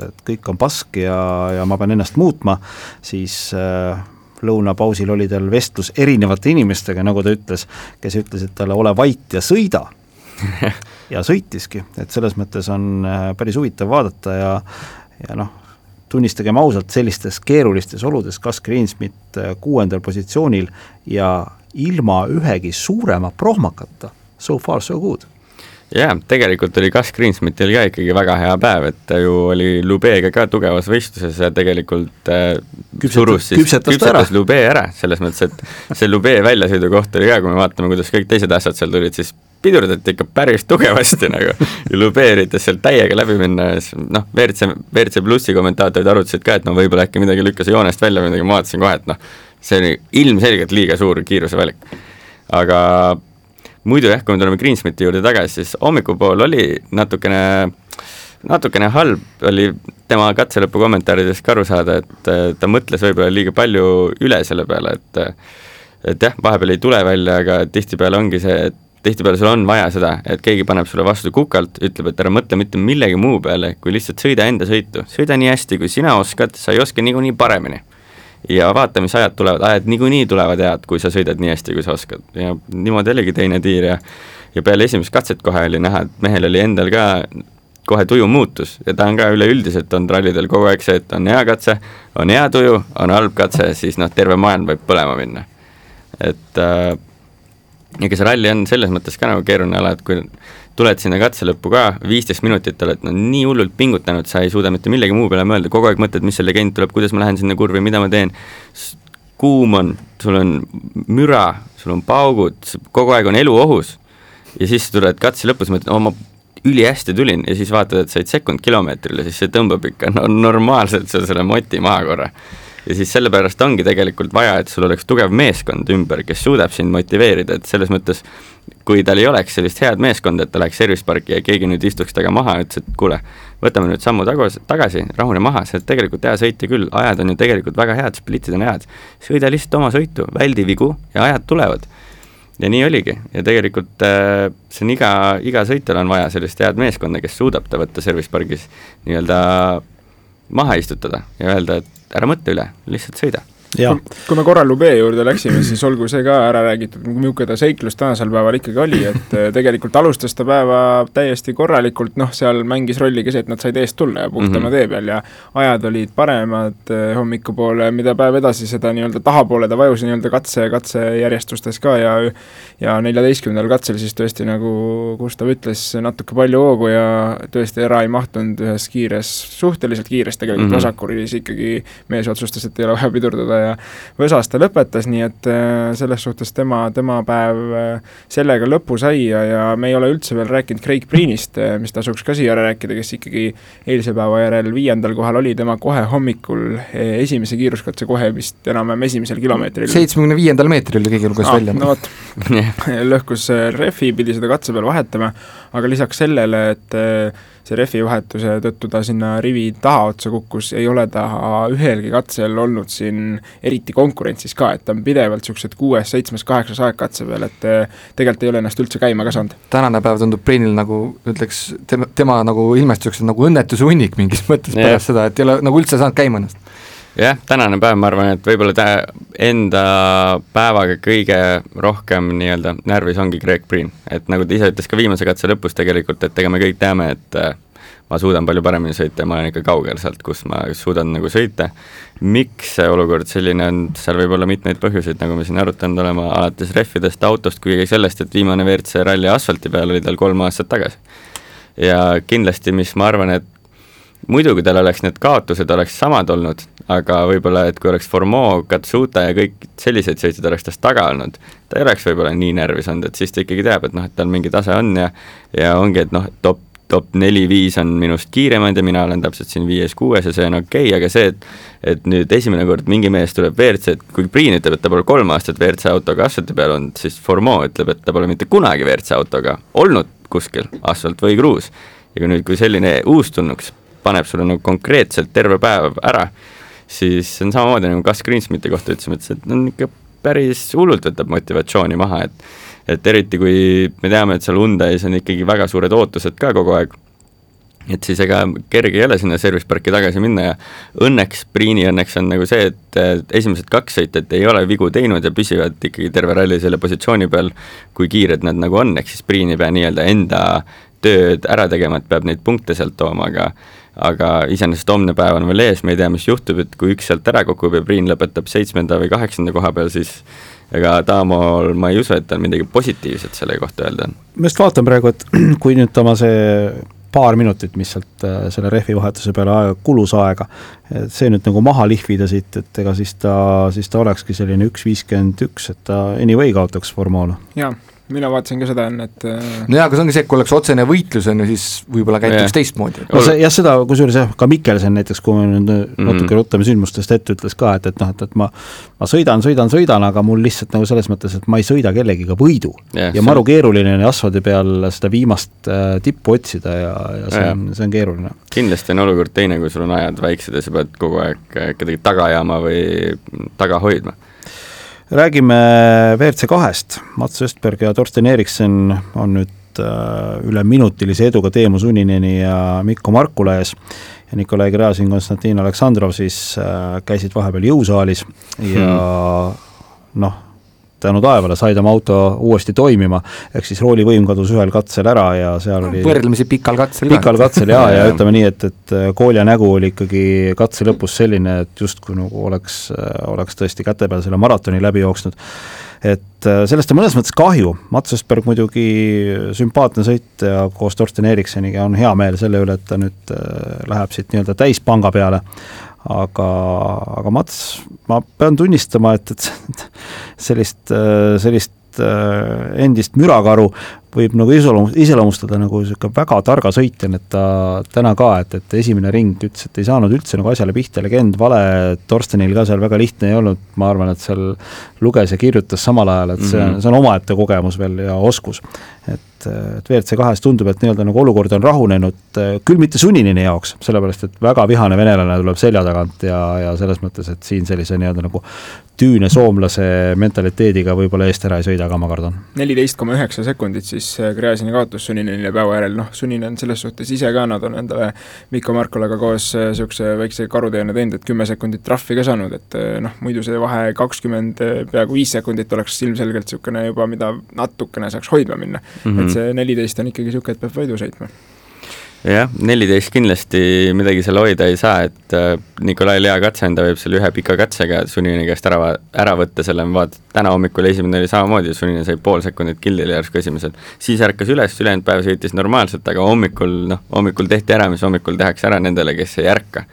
S2: et kõik on pask ja, ja ma pean ennast muutma, siis äh, lõunapausil oli tal vestlus erinevate inimestega, nagu ta ütles, kes ütlesid talle, ole vait ja sõida. Ja sõitiski, et selles mõttes on äh, päris huvitav vaadata ja, ja noh, tunnistagem ausalt, sellistes keerulistes oludes Gus Greensmith äh, kuuendal positsioonil ja ilma ühegi suurema prohmakata, so far so good
S4: jaa, tegelikult oli Gus Greensmithil ka ikkagi väga hea päev, et ta ju oli Lubeega ka tugevas võistluses ja tegelikult äh,
S2: küpsetas, surus siis, küpsetas,
S4: küpsetas Lube ära, selles mõttes, et see Lube väljasõidu koht oli ka, kui me vaatame, kuidas kõik teised asjad seal tulid, siis pidurdati ikka päris tugevasti nagu ja Lube üritas sealt täiega läbi minna ja siis noh, WRC, WRC plussi kommentaatorid arutasid ka, et no võib-olla äkki midagi lükkas joonest välja või midagi, ma vaatasin kohe, et noh, see oli ilmselgelt liiga suur kiirusevalik. aga muidu jah, kui me tuleme Greensmiti juurde tagasi, siis hommikupool oli natukene, natukene halb oli tema katselõpu kommentaaridest ka aru saada, et ta mõtles võib-olla liiga palju üle selle peale, et et jah, vahepeal ei tule välja, aga tihtipeale ongi see, et tihtipeale sul on vaja seda, et keegi paneb sulle vastu kukalt, ütleb, et ära mõtle mitte millegi muu peale, kui lihtsalt sõida enda sõitu, sõida nii hästi, kui sina oskad, sa ei oska niikuinii paremini ja vaata, mis ajad tulevad, ajad niikuinii tulevad head, kui sa sõidad nii hästi, kui sa oskad ja niimoodi oligi teine tiir ja ja peale esimest katset kohe oli näha, et mehel oli endal ka kohe tuju muutus ja ta on ka üleüldiselt olnud rallidel kogu aeg see, et on hea katse, on hea tuju, on halb katse, siis noh, terve maailm võib põlema minna. et äh, ega see ralli on selles mõttes ka nagu keeruline ala, et kui tuled sinna katse lõppu ka, viisteist minutit oled no nii hullult pingutanud, sa ei suuda mitte millegi muu peale mõelda, kogu aeg mõtled, mis see legend tuleb, kuidas ma lähen sinna kurvi, mida ma teen, kuum on, sul on müra, sul on paugud, kogu aeg on elu ohus. Ja siis tuled katse lõpus, mõtled, oh ma ülihästi tulin. Ja siis vaatad, et said sekund kilomeetrile, siis see tõmbab ikka no normaalselt sul selle moti maha korra. Ja siis sellepärast ongi tegelikult vaja, et sul oleks tugev meeskond ümber, kes suudab sind motiveerida, et selles mõttes kui tal ei oleks sellist head meeskonda, et ta läheks service parki ja keegi nüüd istuks temaga maha ja ütles, et kuule, võtame nüüd sammu tagasi, tagasi, rahune maha, sa oled tegelikult hea sõitja küll, ajad on ju tegelikult väga head, splitid on head, sõida lihtsalt oma sõitu, väldi vigu ja ajad tulevad. ja nii oligi. ja tegelikult äh, see on iga, iga sõitjal on vaja sellist head meeskonda, kes suudab ta võtta service pargis nii-öelda maha istutada ja öelda, et ära mõtle üle, lihtsalt sõida
S5: kui, me korra Lube juurde läksime, siis olgu see ka ära räägitud, milline ta seiklus tänasel päeval ikkagi oli, et eh, tegelikult alustas ta päeva täiesti korralikult, noh, seal mängis rolli ka see, et nad said eest tulla ja puhtama mm -hmm. tee peal ja ajad olid paremad eh, hommikupoole, mida päev edasi, seda nii-öelda tahapoole ta vajus nii-öelda katse, katsejärjestustes ka ja ja neljateistkümnendal katsel siis tõesti, nagu Gustav ütles, natuke palju hoogu ja tõesti ära ei mahtunud ühes kiires, suhteliselt kiires tegelikult mm -hmm. vasakuris ikkagi mees otsustas, et ei ole vaja pidurdada ja Võsas ta lõpetas, nii et äh, selles suhtes tema, tema päev äh, sellega lõpu sai ja, ja me ei ole üldse veel rääkinud Craig Breenist, äh, mis tasuks ka siia rääkida, kes ikkagi eilse päeva järel viiendal kohal oli, tema kohe hommikul esimese kiiruskatse kohe vist enam-vähem esimesel kilomeetril.
S3: seitsmekümne viiendal meetril keegi luges ah, välja.
S5: no vot lõhkus rehvi, pidi seda katse peal vahetama, aga lisaks sellele, et see rehvi vahetuse tõttu ta sinna rivi tahaotsa kukkus, ei ole ta ühelgi katsel olnud siin eriti konkurentsis ka, et ta on pidevalt niisugused kuues, seitsmes, kaheksas aeg katse peal, et eh, tegelikult ei ole ennast üldse käima ka saanud.
S3: tänane päev tundub Breinil nagu ütleks, tema, tema nagu ilmestuseks nagu õnnetuse hunnik mingis mõttes yeah. pärast seda, et ei ole nagu üldse saanud käima ennast
S4: jah, tänane päev, ma arvan, et võib-olla ta enda päevaga kõige rohkem nii-öelda närvis ongi Greg Green, et nagu ta ise ütles ka viimase katse lõpus tegelikult, et ega me kõik teame, et äh, ma suudan palju paremini sõita ja ma olen ikka kaugel sealt, kus ma suudan nagu sõita. miks see olukord selline on, seal võib olla mitmeid põhjuseid, nagu me siin arutanud oleme, alates rehvidest, autost, kui sellest, et viimane WRC ralli asfalti peal oli tal kolm aastat tagasi. ja kindlasti, mis ma arvan, et muidu, kui tal oleks need kaotused, oleks samad olnud, aga võib-olla, et kui oleks Formeau, Katsuta ja kõik sellised sõitjad oleks tast taga olnud, ta ei oleks võib-olla nii närvis olnud, et siis ta ikkagi teab, et noh, et tal mingi tase on ja ja ongi, et noh, top, top neli-viis on minust kiiremad ja mina olen täpselt siin viies-kuues ja see on okei okay,, aga see, et et nüüd esimene kord mingi mees tuleb WRC, et kui Priin ütleb, et ta pole kolm aastat WRC autoga asfalti peal olnud, siis Formeau ütleb, et ta pole mitte kunagi WRC autoga olnud kuskil, asfalt või kruus. ja kui nüüd, kui selline uustulnuks paneb sulle nagu konkreetselt terve päev ära, siis see on samamoodi nagu Gus Greensmiti kohta ütlesime, et see on ikka päris hullult võtab motivatsiooni maha, et et eriti, kui me teame, et seal Hyundai's on ikkagi väga suured ootused ka kogu aeg, et siis ega kerge ei ole sinna service parki tagasi minna ja õnneks, Priini õnneks on nagu see, et esimesed kaks sõitjat ei ole vigu teinud ja püsivad ikkagi terve ralli selle positsiooni peal, kui kiired nad nagu on, ehk siis Priin ei pea nii-öelda enda tööd ära tegema, et peab neid punkte sealt tooma, aga aga iseenesest homne päev on veel ees, me ei tea, mis juhtub, et kui üks sealt ära kukub ja Priin lõpetab seitsmenda või kaheksanda koha peal, siis ega Tamol ma ei usu, et tal midagi positiivset selle kohta öelda on.
S2: ma just vaatan praegu, et kui nüüd oma see paar minutit, mis sealt äh, selle rehvi vahetuse peale aega kulus aega, et see nüüd nagu maha lihvida siit, et ega siis ta, siis ta olekski selline üks viiskümmend üks, et ta anyway kaotaks Formola.
S5: jaa mina vaatasin ka seda enne, et äh,
S3: no jaa, aga see ongi see, et kui oleks otsene võitlus, on ju, siis võib-olla käituks teistmoodi.
S2: no see jah, seda kusjuures jah, ka Mikkelson näiteks, kui me nüüd mm -hmm. natuke ruttame sündmustest ette, ütles ka, et, et noh, et, et ma ma sõidan, sõidan, sõidan, aga mul lihtsalt nagu selles mõttes, et ma ei sõida kellegiga võidu yeah,. ja maru keeruline on asfaldi peal seda viimast äh, tippu otsida ja, ja see yeah. on, see on keeruline.
S4: kindlasti on olukord teine, kui sul on ajad väiksed ja sa pead kogu aeg kedagi taga ajama või taga hoidma
S2: räägime WRC kahest, Mats Östberg ja Torsten Eriksen on nüüd äh, üle minutilise eduga Teemu Sunineni ja Mikko Markula ees ja Nikolai Gräzin, Konstantin Aleksandrov siis äh, käisid vahepeal jõusaalis. Ja hmm. noh, tänu taevale sai tema auto uuesti toimima, ehk siis roolivõim kadus ühel katsel ära ja seal oli
S3: võrdlemisi pikal katsel
S2: pikal katsel jaa, ja ütleme nii, et, et Koolja nägu oli ikkagi katse lõpus selline, et justkui nagu oleks, oleks tõesti käte peal selle maratoni läbi jooksnud. et äh, sellest on mõnes mõttes kahju, Mats Östberg muidugi sümpaatne sõitja koos Torsten Erikseniga, on hea meel selle üle, et ta nüüd äh, läheb siit nii-öelda täispanga peale, aga, aga Mats, ma pean tunnistama, et, et sellist, sellist äh, endist mürakaru võib nagu iseloomu-, iseloomustada nagu niisugune väga targa sõitjana, et ta täna ka, et, et esimene ring ütles, et ei saanud üldse nagu asjale pihta, legend vale, Torstenil ka seal väga lihtne ei olnud, ma arvan, et seal luges ja kirjutas samal ajal, et see on, mhm. see on omaette kogemus veel ja oskus. et, et WRC kahes tundub, et nii-öelda nagu olukord on rahunenud, küll mitte Suninini jaoks, sellepärast et väga vihane venelane tuleb selja tagant ja, ja selles mõttes, et siin sellise nii-öelda nagu tüüne soomlase mentaliteediga võib-olla eest ära ei sõida ka, ma kardan.
S5: neliteist koma üheksa sekundit siis äh, Gräzini kaotus Suninenile päeva järel, noh, Suninen selles suhtes ise ka, nad on endale Mikko Markolaga koos niisuguse äh, väikse karuteene teinud, et kümme sekundit trahvi ka saanud, et äh, noh, muidu see vahe kakskümmend, peaaegu viis sekundit oleks ilmselgelt niisugune juba, mida natukene saaks hoidma minna mm. -hmm. et see neliteist on ikkagi niisugune, et peab võidu sõitma
S4: jah, neliteist kindlasti midagi seal hoida ei saa, et äh, Nikolai Lea katse ta võib selle ühe pika katsega Sunini käest ära, ära võtta, selle ma vaatasin, täna hommikul esimene oli samamoodi, Sunini sai pool sekundit killile järsku esimesel. siis ärkas üles, ülejäänud päev sõitis normaalselt, aga hommikul noh, hommikul tehti ära, mis hommikul tehakse ära nendele, kes ei ärka.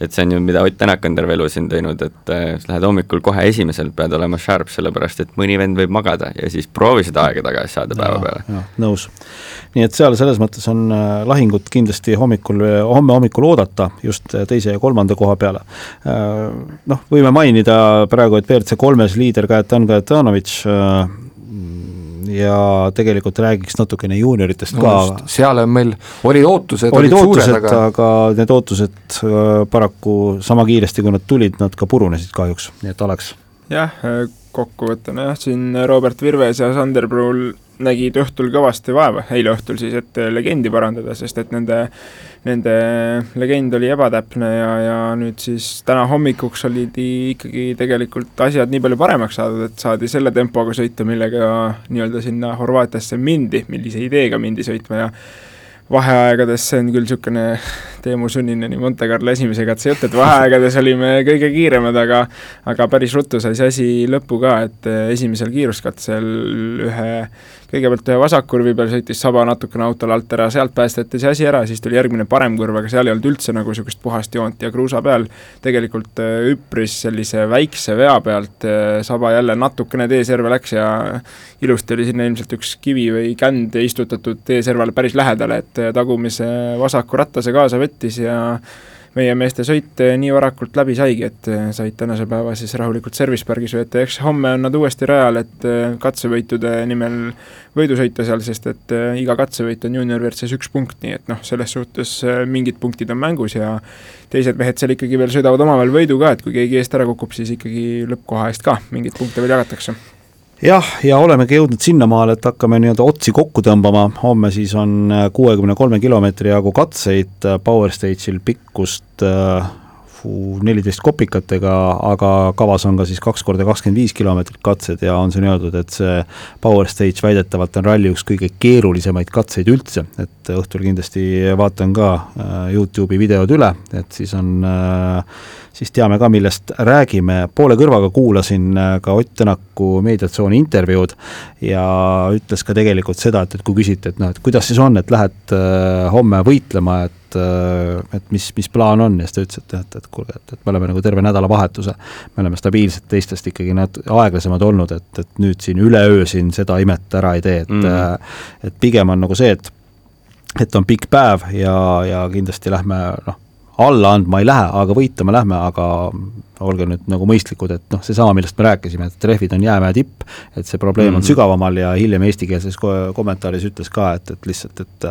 S4: Et see on ju, mida Ott Tänak on terve elu siin teinud, et äh, sa lähed hommikul kohe esimesel, pead olema sharp, sellepärast et mõni vend võib magada ja siis proovi seda aega tagasi saada päeva peale.
S2: nõus. nii et seal selles mõttes on äh, lahingut kindlasti hommikul, homme hommikul oodata just teise ja kolmanda koha peale. Äh, noh, võime mainida praegu, et WRC kolmes liider Kajetan Kajetanovitš ja tegelikult räägiks natukene juunioritest ka no,.
S3: seal on meil, olid ootused,
S2: olid, olid ootused, suured, aga... aga need ootused äh, paraku sama kiiresti, kui nad tulid, nad ka purunesid kahjuks, nii et Alex.
S5: jah, äh, kokkuvõttena jah, siin Robert Virves ja Sander Pruul nägid õhtul kõvasti vaeva, eile õhtul siis, et legendi parandada, sest et nende, nende legend oli ebatäpne ja, ja nüüd siis täna hommikuks olid ikkagi tegelikult asjad nii palju paremaks saadud, et saadi selle tempoga sõita, millega nii-öelda sinna Horvaatiasse mindi, millise ideega mindi sõitma ja vaheaegades, see on küll niisugune Teemu Sunnini Monte Carlo esimese katse jutt, et vaheaegades olime kõige kiiremad, aga aga päris ruttu sai see asi lõppu ka, et esimesel kiiruskatsel ühe kõigepealt ühe vasakkurvi peal sõitis saba natukene autole alt ära, sealt päästeti see asi ära, siis tuli järgmine parem kurv, aga seal ei olnud üldse nagu niisugust puhast joont ja kruusa peal. Tegelikult äh, üpris sellise väikse vea pealt äh, saba jälle natukene teeserve läks ja ilusti oli sinna ilmselt üks kivi või känd istutatud teeservale päris lähedale, et tagumise vasaku rattase kaasa võttis ja meie meeste sõit eh, nii varakult läbi saigi, et eh, said tänase päeva siis rahulikult service pargis veeta, eks homme on nad uuesti rajal, et eh, katsevõitude nimel võidu sõita seal, sest et iga katsevõit on juunior WRC-s üks punkt, nii et noh, selles suhtes mingid punktid on mängus ja teised mehed seal ikkagi veel sõidavad omavahel võidu ka, et kui keegi eest ära kukub, siis ikkagi lõppkoha eest ka mingeid punkte veel jagatakse
S2: jah, ja olemegi jõudnud sinnamaale, et hakkame nii-öelda otsi kokku tõmbama, homme siis on kuuekümne kolme kilomeetri jagu katseid äh, Power Stage'il pikkust äh, neliteist kopikatega, aga kavas on ka siis kaks korda kakskümmend viis kilomeetrit katsed ja on siin öeldud, et see Power Stage väidetavalt on ralli üks kõige keerulisemaid katseid üldse, et õhtul kindlasti vaatan ka äh, Youtube'i videod üle, et siis on äh, siis teame ka, millest räägime. poole kõrvaga kuulasin äh, ka Ott Tänaku meediatsooni intervjuud ja ütles ka tegelikult seda, et, et kui küsiti, et noh, et kuidas siis on, et lähed äh, homme võitlema, et äh, et mis, mis plaan on ja siis ta ütles, et, et, et kuulge, et, et me oleme nagu terve nädalavahetuse, me oleme stabiilselt teistest ikkagi nat-, aeglasemad olnud, et, et nüüd siin üleöö siin seda imet ära ei tee, et mm -hmm. et pigem on nagu see, et et on pikk päev ja, ja kindlasti lähme noh, alla andma ei lähe, aga võitma lähme, aga olge nüüd nagu mõistlikud, et noh, seesama, millest me rääkisime, et rehvid on jäämäe tipp, et see probleem mm -hmm. on mhm. sügavamal ja hiljem eestikeelses ko kommentaaris ütles ka, et, et lihtsalt, et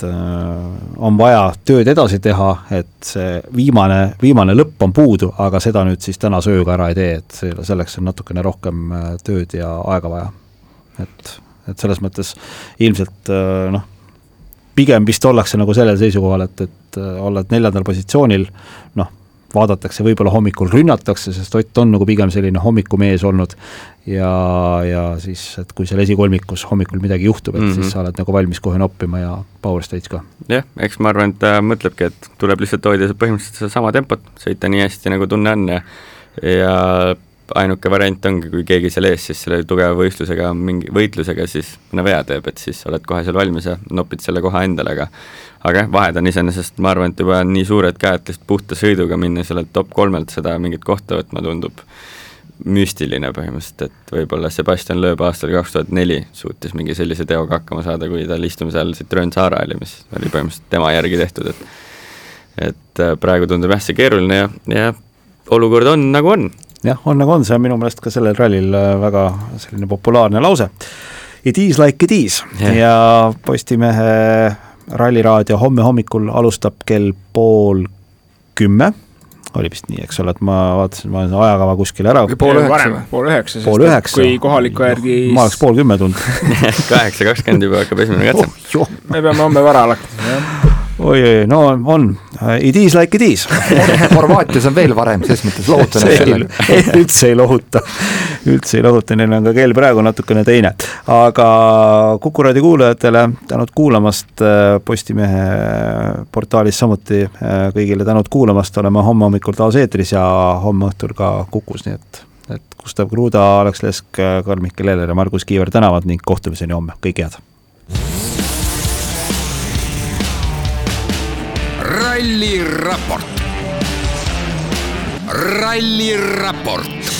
S2: et äh, on vaja tööd edasi teha, et see viimane, viimane lõpp on puudu, aga seda nüüd siis tänase ööga ära ei tee, et selleks on natukene rohkem äh, tööd ja aega vaja. et, et selles mõttes ilmselt äh, noh, pigem vist ollakse nagu sellel seisukohal, et, et äh, olla neljandal positsioonil, noh, vaadatakse, võib-olla hommikul rünnatakse, sest Ott on nagu pigem selline hommikumees olnud ja, ja siis, et kui seal esikolmikus hommikul midagi juhtub, et mm -hmm. siis mhm. sa oled nagu valmis kohe noppima ja power stage ka.
S4: jah, eks ma arvan, et ta mõtlebki, et tuleb lihtsalt hoida põhimõtteliselt sedasama tempot, sõita nii hästi, nagu tunne on ja ja ainuke variant ongi, kui keegi seal ees siis selle tugeva võistlusega, mingi võitlusega siis mõne vea teeb, et siis oled kohe seal valmis ja nopid selle koha endale, aga aga jah, vahed on iseenesest, ma arvan, et juba nii suured ka, et lihtsalt puhta sõiduga minna sellelt top kolmelt seda mingit kohta võtma tundub müstiline põhimõtteliselt, et võib-olla Sebastian Loeb aastal kaks tuhat neli suutis mingi sellise teoga hakkama saada, kui tal istumise all Citroen Saara oli, mis oli põhimõtteliselt tema järgi tehtud, et et äh, praegu tundub jah, see keeruline ja, ja olukord on nagu on
S2: jah, on nagu on, see on minu meelest ka sellel rallil äh, väga selline populaarne lause. It is like it is yeah. ja Postimehe ralliraadio homme hommikul alustab kell pool kümme oli vist nii, eks ole, et ma vaatasin, ma olen ajakava kuskil ära.
S5: pool üheksa pool üheksa,
S2: pool üheksa.
S5: kui kohaliku järgi
S2: ma oleks pool kümme tulnud
S4: kaheksa kakskümmend juba hakkab esimene katse
S5: oh,. me peame homme vara alustama,
S2: oi-oi, no on, it is like it is.
S3: Horvaatias on veel varem, selles mõttes lohutanud sellega.
S2: üldse ei lohuta, üldse ei lohuta, neil on ka kell praegu natukene teine. aga Kuku raadio kuulajatele tänud kuulamast, äh, Postimehe portaalis samuti äh, kõigile tänud kuulamast, oleme homme hommikul taas eetris ja homme õhtul ka Kukus, nii et et Gustav Kruda, Alex Lesk, Karl-Mihkel Eller ja Margus Kiiver tänavad ning kohtumiseni homme, kõike head!
S1: ralliraport.
S4: ralliraport